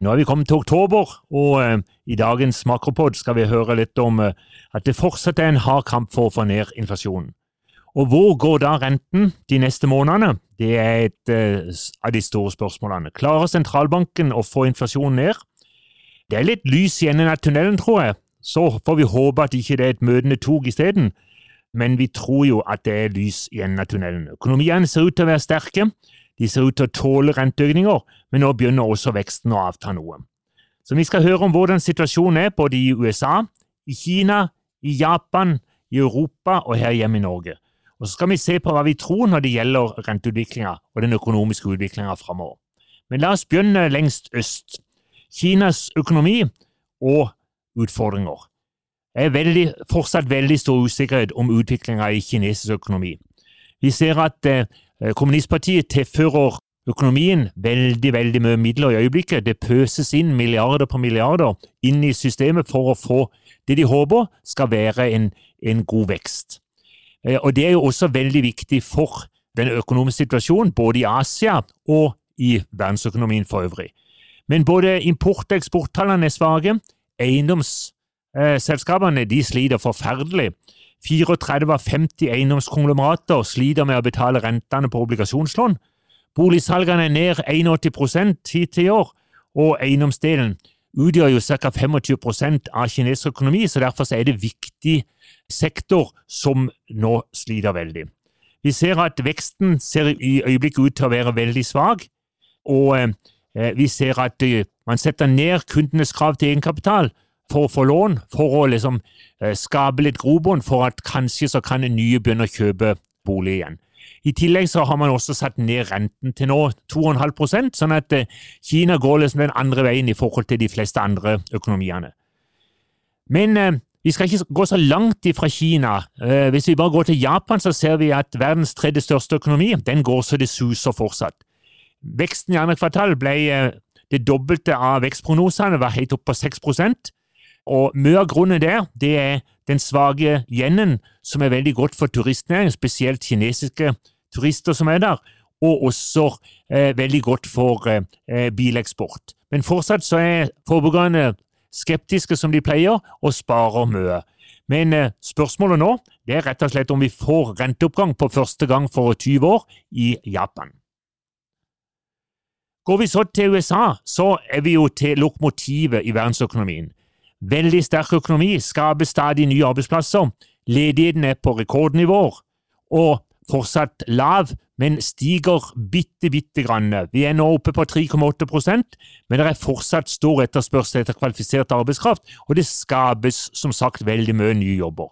Nå er vi kommet til oktober, og eh, i dagens makropod skal vi høre litt om eh, at det fortsatt er en hard kamp for å få ned inflasjonen. Og hvor går da renten de neste månedene? Det er et eh, av de store spørsmålene. Klarer sentralbanken å få inflasjonen ned? Det er litt lys i enden av tunnelen, tror jeg. Så får vi håpe at ikke det er et møtende tog isteden men vi tror jo at det er lys i enden av tunnelen. Økonomiene ser ut til å være sterke, de ser ut til å tåle renteøkninger, men nå begynner også veksten å avta noe. Så vi skal høre om hvordan situasjonen er både i USA, i Kina, i Japan, i Europa og her hjemme i Norge. Og så skal vi se på hva vi tror når det gjelder renteutviklinga og den økonomiske utviklinga framover. Men la oss begynne lengst øst. Kinas økonomi og utfordringer er veldig, fortsatt veldig stor usikkerhet om utviklinga i kinesisk økonomi. Vi ser at eh, kommunistpartiet tilfører økonomien veldig veldig mye midler i øyeblikket. Det pøses inn milliarder på milliarder inn i systemet for å få det de håper skal være en, en god vekst. Eh, og Det er jo også veldig viktig for den økonomiske situasjonen både i Asia og i verdensøkonomien for øvrig. Men både import- og eksporttallene er svake. Eiendomsselskapene Eh, de sliter forferdelig. 34 av 50 eiendomskonglomerater sliter med å betale rentene på obligasjonslån. Boligsalgene er ned 81 hittil i år, og eiendomsdelen utgjør jo ca. 25% av kinesisk økonomi, så derfor er det viktig sektor som nå sliter veldig. Vi ser at veksten ser i øyeblikket ut til å være veldig svak, og eh, vi ser at eh, man setter ned kundenes krav til egenkapital, for å få lån, for å liksom eh, skape litt grobunn for at kanskje så kan nye begynne å kjøpe bolig igjen. I tillegg så har man også satt ned renten til nå 2,5% sånn at eh, Kina går liksom den andre veien i forhold til de fleste andre økonomiene. Men eh, vi skal ikke gå så langt ifra Kina. Hvis vi bare går til Japan, så ser vi at verdens tredje største økonomi den går så det suser fortsatt. Veksten i andre kvartal ble det dobbelte av vekstprognosene, var helt opp på 6 og Mye av grunnen der det er den svake yenen, som er veldig godt for turistnæringen, spesielt kinesiske turister som er der, og også eh, veldig godt for eh, eh bileksport. Men fortsatt så er forbrukerne skeptiske som de pleier, og sparer mye. Men eh, spørsmålet nå det er rett og slett om vi får renteoppgang på første gang for 20 år i Japan. Går vi så til USA, så er vi jo til lokomotivet i verdensøkonomien. Veldig sterk økonomi skaper stadig nye arbeidsplasser. Ledigheten er på rekordnivåer og fortsatt lav, men stiger bitte, bitte grann. Vi er nå oppe på 3,8% men det er fortsatt stor etterspørsel etter kvalifisert arbeidskraft, og det skapes som sagt veldig mye nye jobber.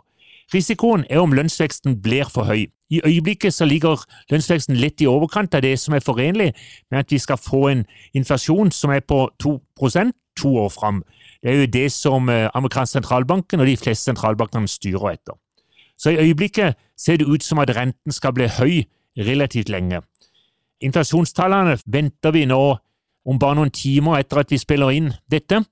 Risikoen er om lønnsveksten blir for høy. I øyeblikket så ligger lønnsveksten litt i overkant av det som er forenlig med at vi skal få en inflasjon som er på 2% to år fram. Det er jo det som eh, amerikansk sentralbanken og de fleste sentralbankene styrer etter. Så i øyeblikket ser det ut som at renten skal bli høy relativt lenge. Inflasjonstallene venter vi nå om bare noen timer etter at vi spiller inn dette,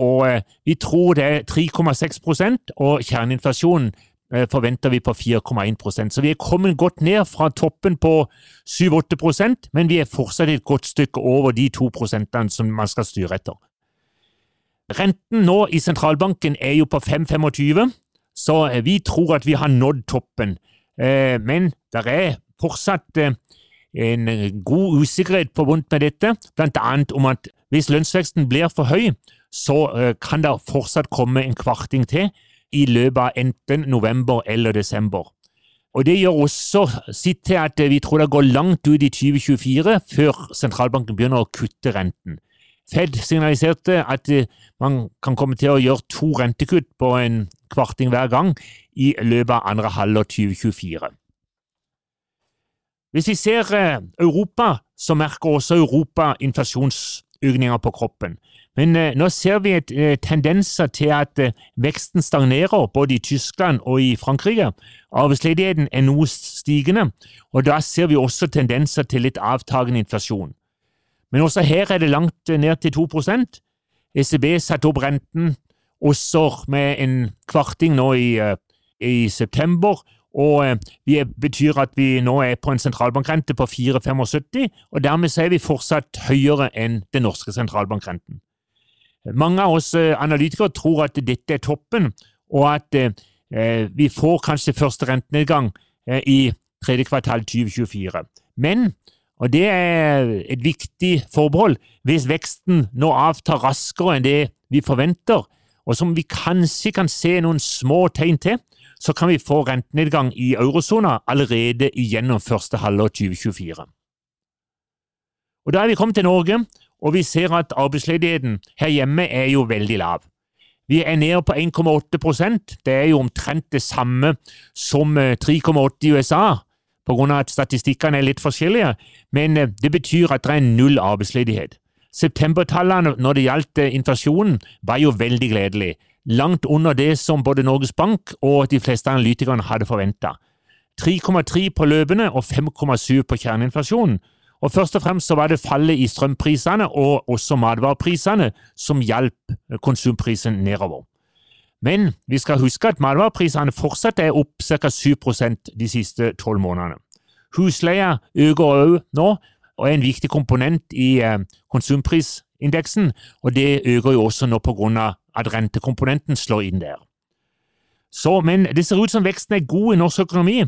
og eh, vi tror det er 3,6 og kjerneinflasjonen eh, forventer vi på 4,1% Så vi er kommet godt ned fra toppen på 7-8 men vi er fortsatt et godt stykke over de to prosentene som man skal styre etter. Renten nå i sentralbanken er jo på 5,25, så eh, vi tror at vi har nådd toppen. Eh, men det er fortsatt eh, en god usikkerhet forbundet med dette, blant annet om at hvis lønnsveksten blir for høy, så kan det fortsatt komme en kvarting til i løpet av enten november eller desember. Og Det gjør også sitt til at vi tror det går langt ut i 2024 før sentralbanken begynner å kutte renten. Fed signaliserte at eh, man kan komme til å gjøre to rentekutt på en kvarting hver gang i løpet av andre halvår 2024. Hvis vi ser eh, Europa, så merker også Europa inflasjonsøkninger på kroppen. Men eh, nå ser vi et, tendenser til at veksten stagnerer både i Tyskland og i Frankrike. Arbeidsledigheten er noe stigende, og da ser vi også tendenser til litt avtagende inflasjon. Men også her er det langt ned til 2 ECB satte opp renten også med en kvarting nå i, i september, og det betyr at vi nå er på en sentralbankrente på 4,75, og dermed er vi fortsatt høyere enn den norske sentralbankrenten. Mange av oss eh, analytikere tror at dette er toppen, og at eh, vi får kanskje første rentenedgang eh, i tredje kvartal 2024. Men, og det er et viktig forbehold, hvis veksten nå avtar raskere enn det vi forventer, og som vi kanskje kan se noen små tegn til, så kan vi få rentenedgang i eurosona allerede gjennom første halvår 2024. Og Da er vi kommet til Norge, og vi ser at arbeidsledigheten her hjemme er jo veldig lav. Vi er nede på 1,8% Det er jo omtrent det samme som 3,8 eh, i USA, av at statistikkene er litt forskjellige, men eh, det betyr at det er null arbeidsledighet. Septembertallene når det gjaldt eh, inflasjonen, var jo veldig gledelig, langt under det som både Norges Bank og de fleste analytikerne hadde forventa. 3,3 på løpende og 5,7 på kjerneinflasjonen, og Først og fremst så var det fallet i strømprisene og også matvareprisene som hjalp konsumprisen nedover. Men vi skal huske at matvareprisene fortsatt er opp ca. 7% de siste tolv månedene. Husleia øker òg nå og er en viktig komponent i eh, konsumprisindeksen, og det øker jo også nå pga. at rentekomponenten slår inn der. Så, men det ser ut som veksten er god i norsk økonomi,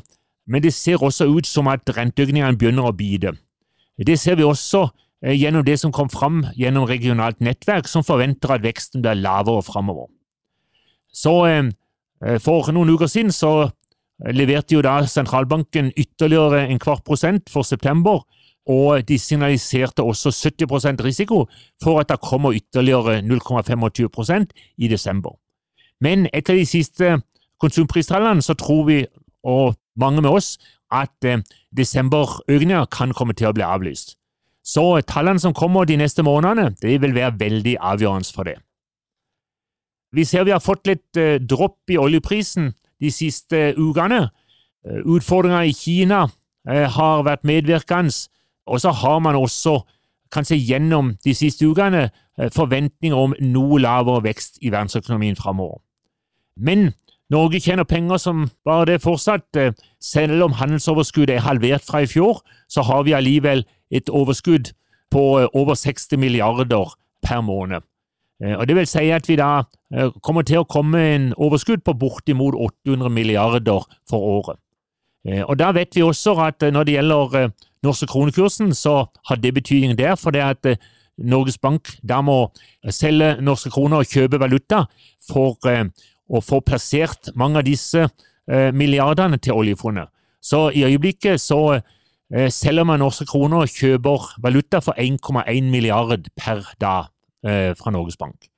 men det ser også ut som at renteøkningene begynner å bite. Det ser vi også eh, gjennom det som kom fram gjennom regionalt nettverk, som forventer at veksten blir lavere framover. Så eh, eh, For noen uker siden så leverte jo da sentralbanken ytterligere en kvart prosent for september, og de signaliserte også 70 risiko for at det kommer ytterligere 0,25% i desember. Men etter de siste konsumpristallene så tror vi, og mange med oss, at eh, desemberøkninga kan komme til å bli avlyst. Så tallene som kommer de neste månedene, det vil være veldig avgjørende for det. Vi ser vi har fått litt eh, dropp i oljeprisen de siste ukene. Eh, Utfordringer i Kina eh, har vært medvirkende, og så har man også, kanskje gjennom de siste ukene, forventninger om noe lavere vekst i verdensøkonomien framover. Men Norge tjener penger som bare det fortsatt. Selv om handelsoverskuddet er halvert fra i fjor, så har vi allikevel et overskudd på over 60 milliarder per måned. Eh, og Det vil si at vi da kommer til å komme en overskudd på bortimot 800 milliarder for året. Og Da vet vi også at når det gjelder norske kronekursen, så har det betydning der. For det at Norges Bank da må selge norske kroner og kjøpe valuta for å få plassert mange av disse eh, milliardene til oljefondet. Så i øyeblikket så eh, selger man norske kroner og kjøper valuta for 1,1 milliard per dag eh, fra Norges Bank.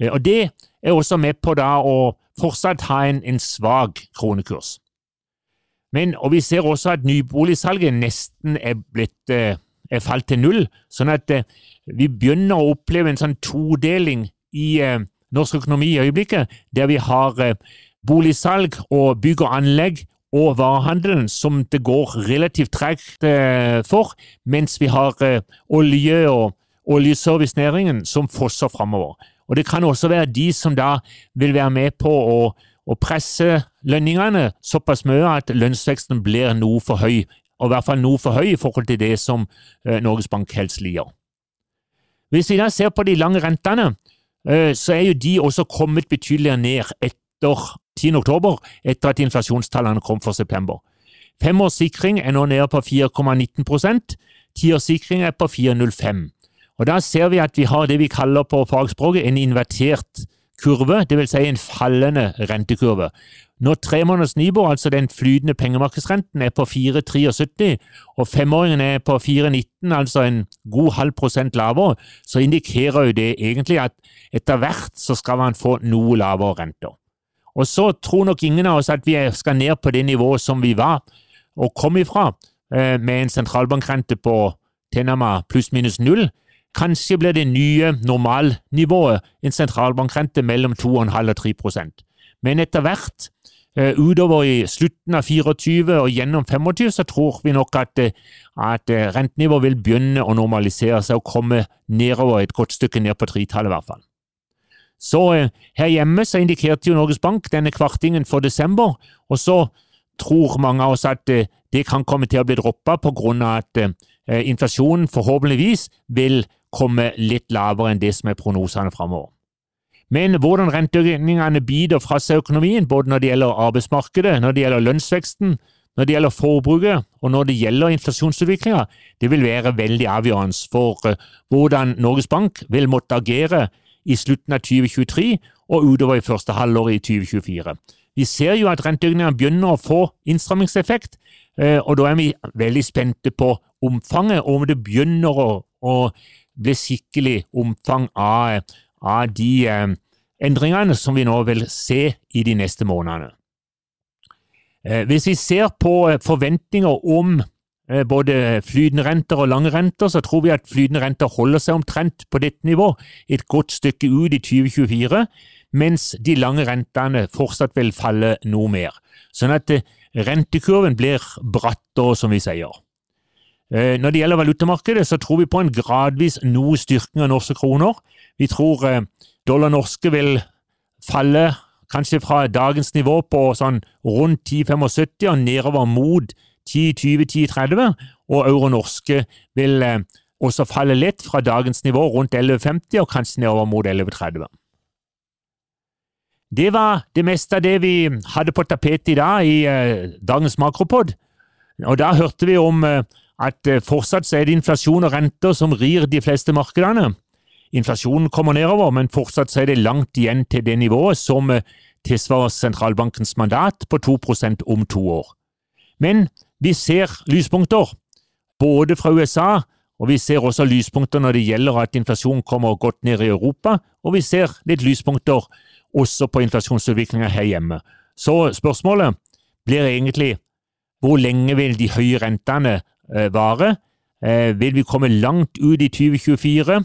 Eh, og Det er også med på da å fortsatt ha en, en svak kronekurs. Men, og Vi ser også at nyboligsalget nesten er blitt eh, er falt til null, sånn at eh, vi begynner å oppleve en sånn todeling i norsk økonomi i øyeblikket, der vi har eh, boligsalg og bygg og anlegg og varehandelen som det går relativt tregt eh, for, mens vi har eh, olje og oljeservicenæringen som fosser framover. Og Det kan også være de som da vil være med på å, å presse lønningene såpass mye at lønnsveksten blir noe for høy, og i hvert fall noe for høy i forhold til det som Norges Bank helst liker. Hvis vi da ser på de lange rentene, Eh, så er jo de også kommet betydelig ned etter 10. oktober, etter at inflasjonstallene kom for september. Femårssikring er nå nede på 4,19% tiårssikring er på 4,05. Og Da ser vi at vi har det vi kaller på fagspråket en invertert kurve, dvs. Si en fallende rentekurve. Når tremåneders Nibor, altså den flytende pengemarkedsrenten, er på 4,73 og femåringen er på 4,19, altså en god halv prosent lavere, så indikerer jo det egentlig at etter hvert så skal man få noe lavere renter. Og så tror nok ingen av oss at vi skal ned på det nivået som vi var og kom ifra, eh, med en sentralbankrente på Tenama pluss-minus null. Kanskje blir det nye normalnivået en sentralbankrente mellom 2,5 og 3% Men etter hvert, eh, utover i slutten av 24 og gjennom 25, så tror vi nok at, eh, at eh, rentenivået vil begynne å normalisere seg og komme nedover et godt stykke ned på tretallet, i hvert fall. Så her hjemme så indikerte jo Norges Bank denne kvartingen for desember, og så tror mange av oss at det kan komme til å bli droppa pga. at inflasjonen forhåpentligvis vil komme litt lavere enn det som er prognosene framover. Men hvordan renteøkningene biter fra seg økonomien, både når det gjelder arbeidsmarkedet, når det gjelder lønnsveksten, når det gjelder forbruket og når det gjelder inflasjonsutviklinga, det vil være veldig avgjørende for uh, hvordan Norges Bank vil måtte agere i slutten av 2023 og utover i første halvår i 2024. Vi ser jo at renteøkningene begynner å få innstrammingseffekt, uh, og da er vi veldig spente på omfanget, og om det begynner å, å bli skikkelig omfang av av de eh, endringene som vi nå vil se i de neste månedene. Eh, hvis vi ser på eh, forventninger om både flytende renter og lange renter, så tror vi at flytende renter holder seg omtrent på dette nivå et godt stykke ut i 2024, mens de lange rentene fortsatt vil falle noe mer. Sånn at rentekurven blir brattere, som vi sier. Når det gjelder valutamarkedet, så tror vi på en gradvis noe styrking av norske kroner. Vi tror eh, dollar norske vil falle kanskje fra dagens nivå på sånn rundt 10,75 og nedover mot 10,20-10,30, og euro norske vil eh, også falle litt fra dagens nivå rundt 11,50 og kanskje nedover mot 11,30. Det var det meste av det vi hadde på tapetet i dag i eh, dagens makropod. Og da hørte vi om eh, at fortsatt fortsatt er det inflasjon og renter som rir de fleste markedene. Inflasjonen kommer nedover, men fortsatt er det langt igjen til det nivået som eh, tilsvarer sentralbankens mandat på 2% om to år. Men vi ser lyspunkter, både fra USA, og vi ser også lyspunkter når det gjelder at inflasjonen kommer godt ned i Europa, og vi ser litt lyspunkter også på inflasjonsutviklinga her hjemme. Så spørsmålet blir egentlig hvor lenge vil de høye rentene eh, vare? Eh, vil vi komme langt ut i 2024?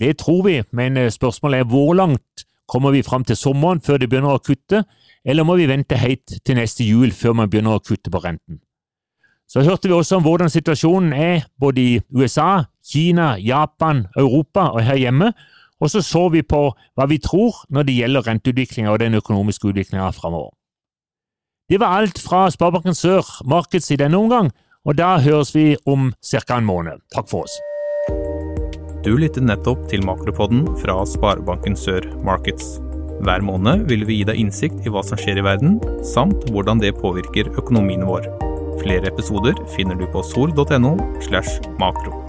Det tror vi, men eh, spørsmålet er hvor langt kommer vi fram til sommeren før det begynner å kutte, eller må vi vente helt til neste jul før man begynner å kutte på renten? Så hørte vi også om hvordan situasjonen er både i USA, Kina, Japan, Europa og her hjemme, og så så vi på hva vi tror når det gjelder renteutviklinga og den økonomiske utviklinga framover. Det var alt fra Sparebanken Sør Markeds i denne omgang, og da høres vi om ca. en måned. Takk for oss. Du lyttet nettopp til Makropodden fra Sparebanken Sør Markets. Hver måned vil vi gi deg innsikt i hva som skjer i verden, samt hvordan det påvirker økonomien vår. Flere episoder finner du på sol.no slash makro.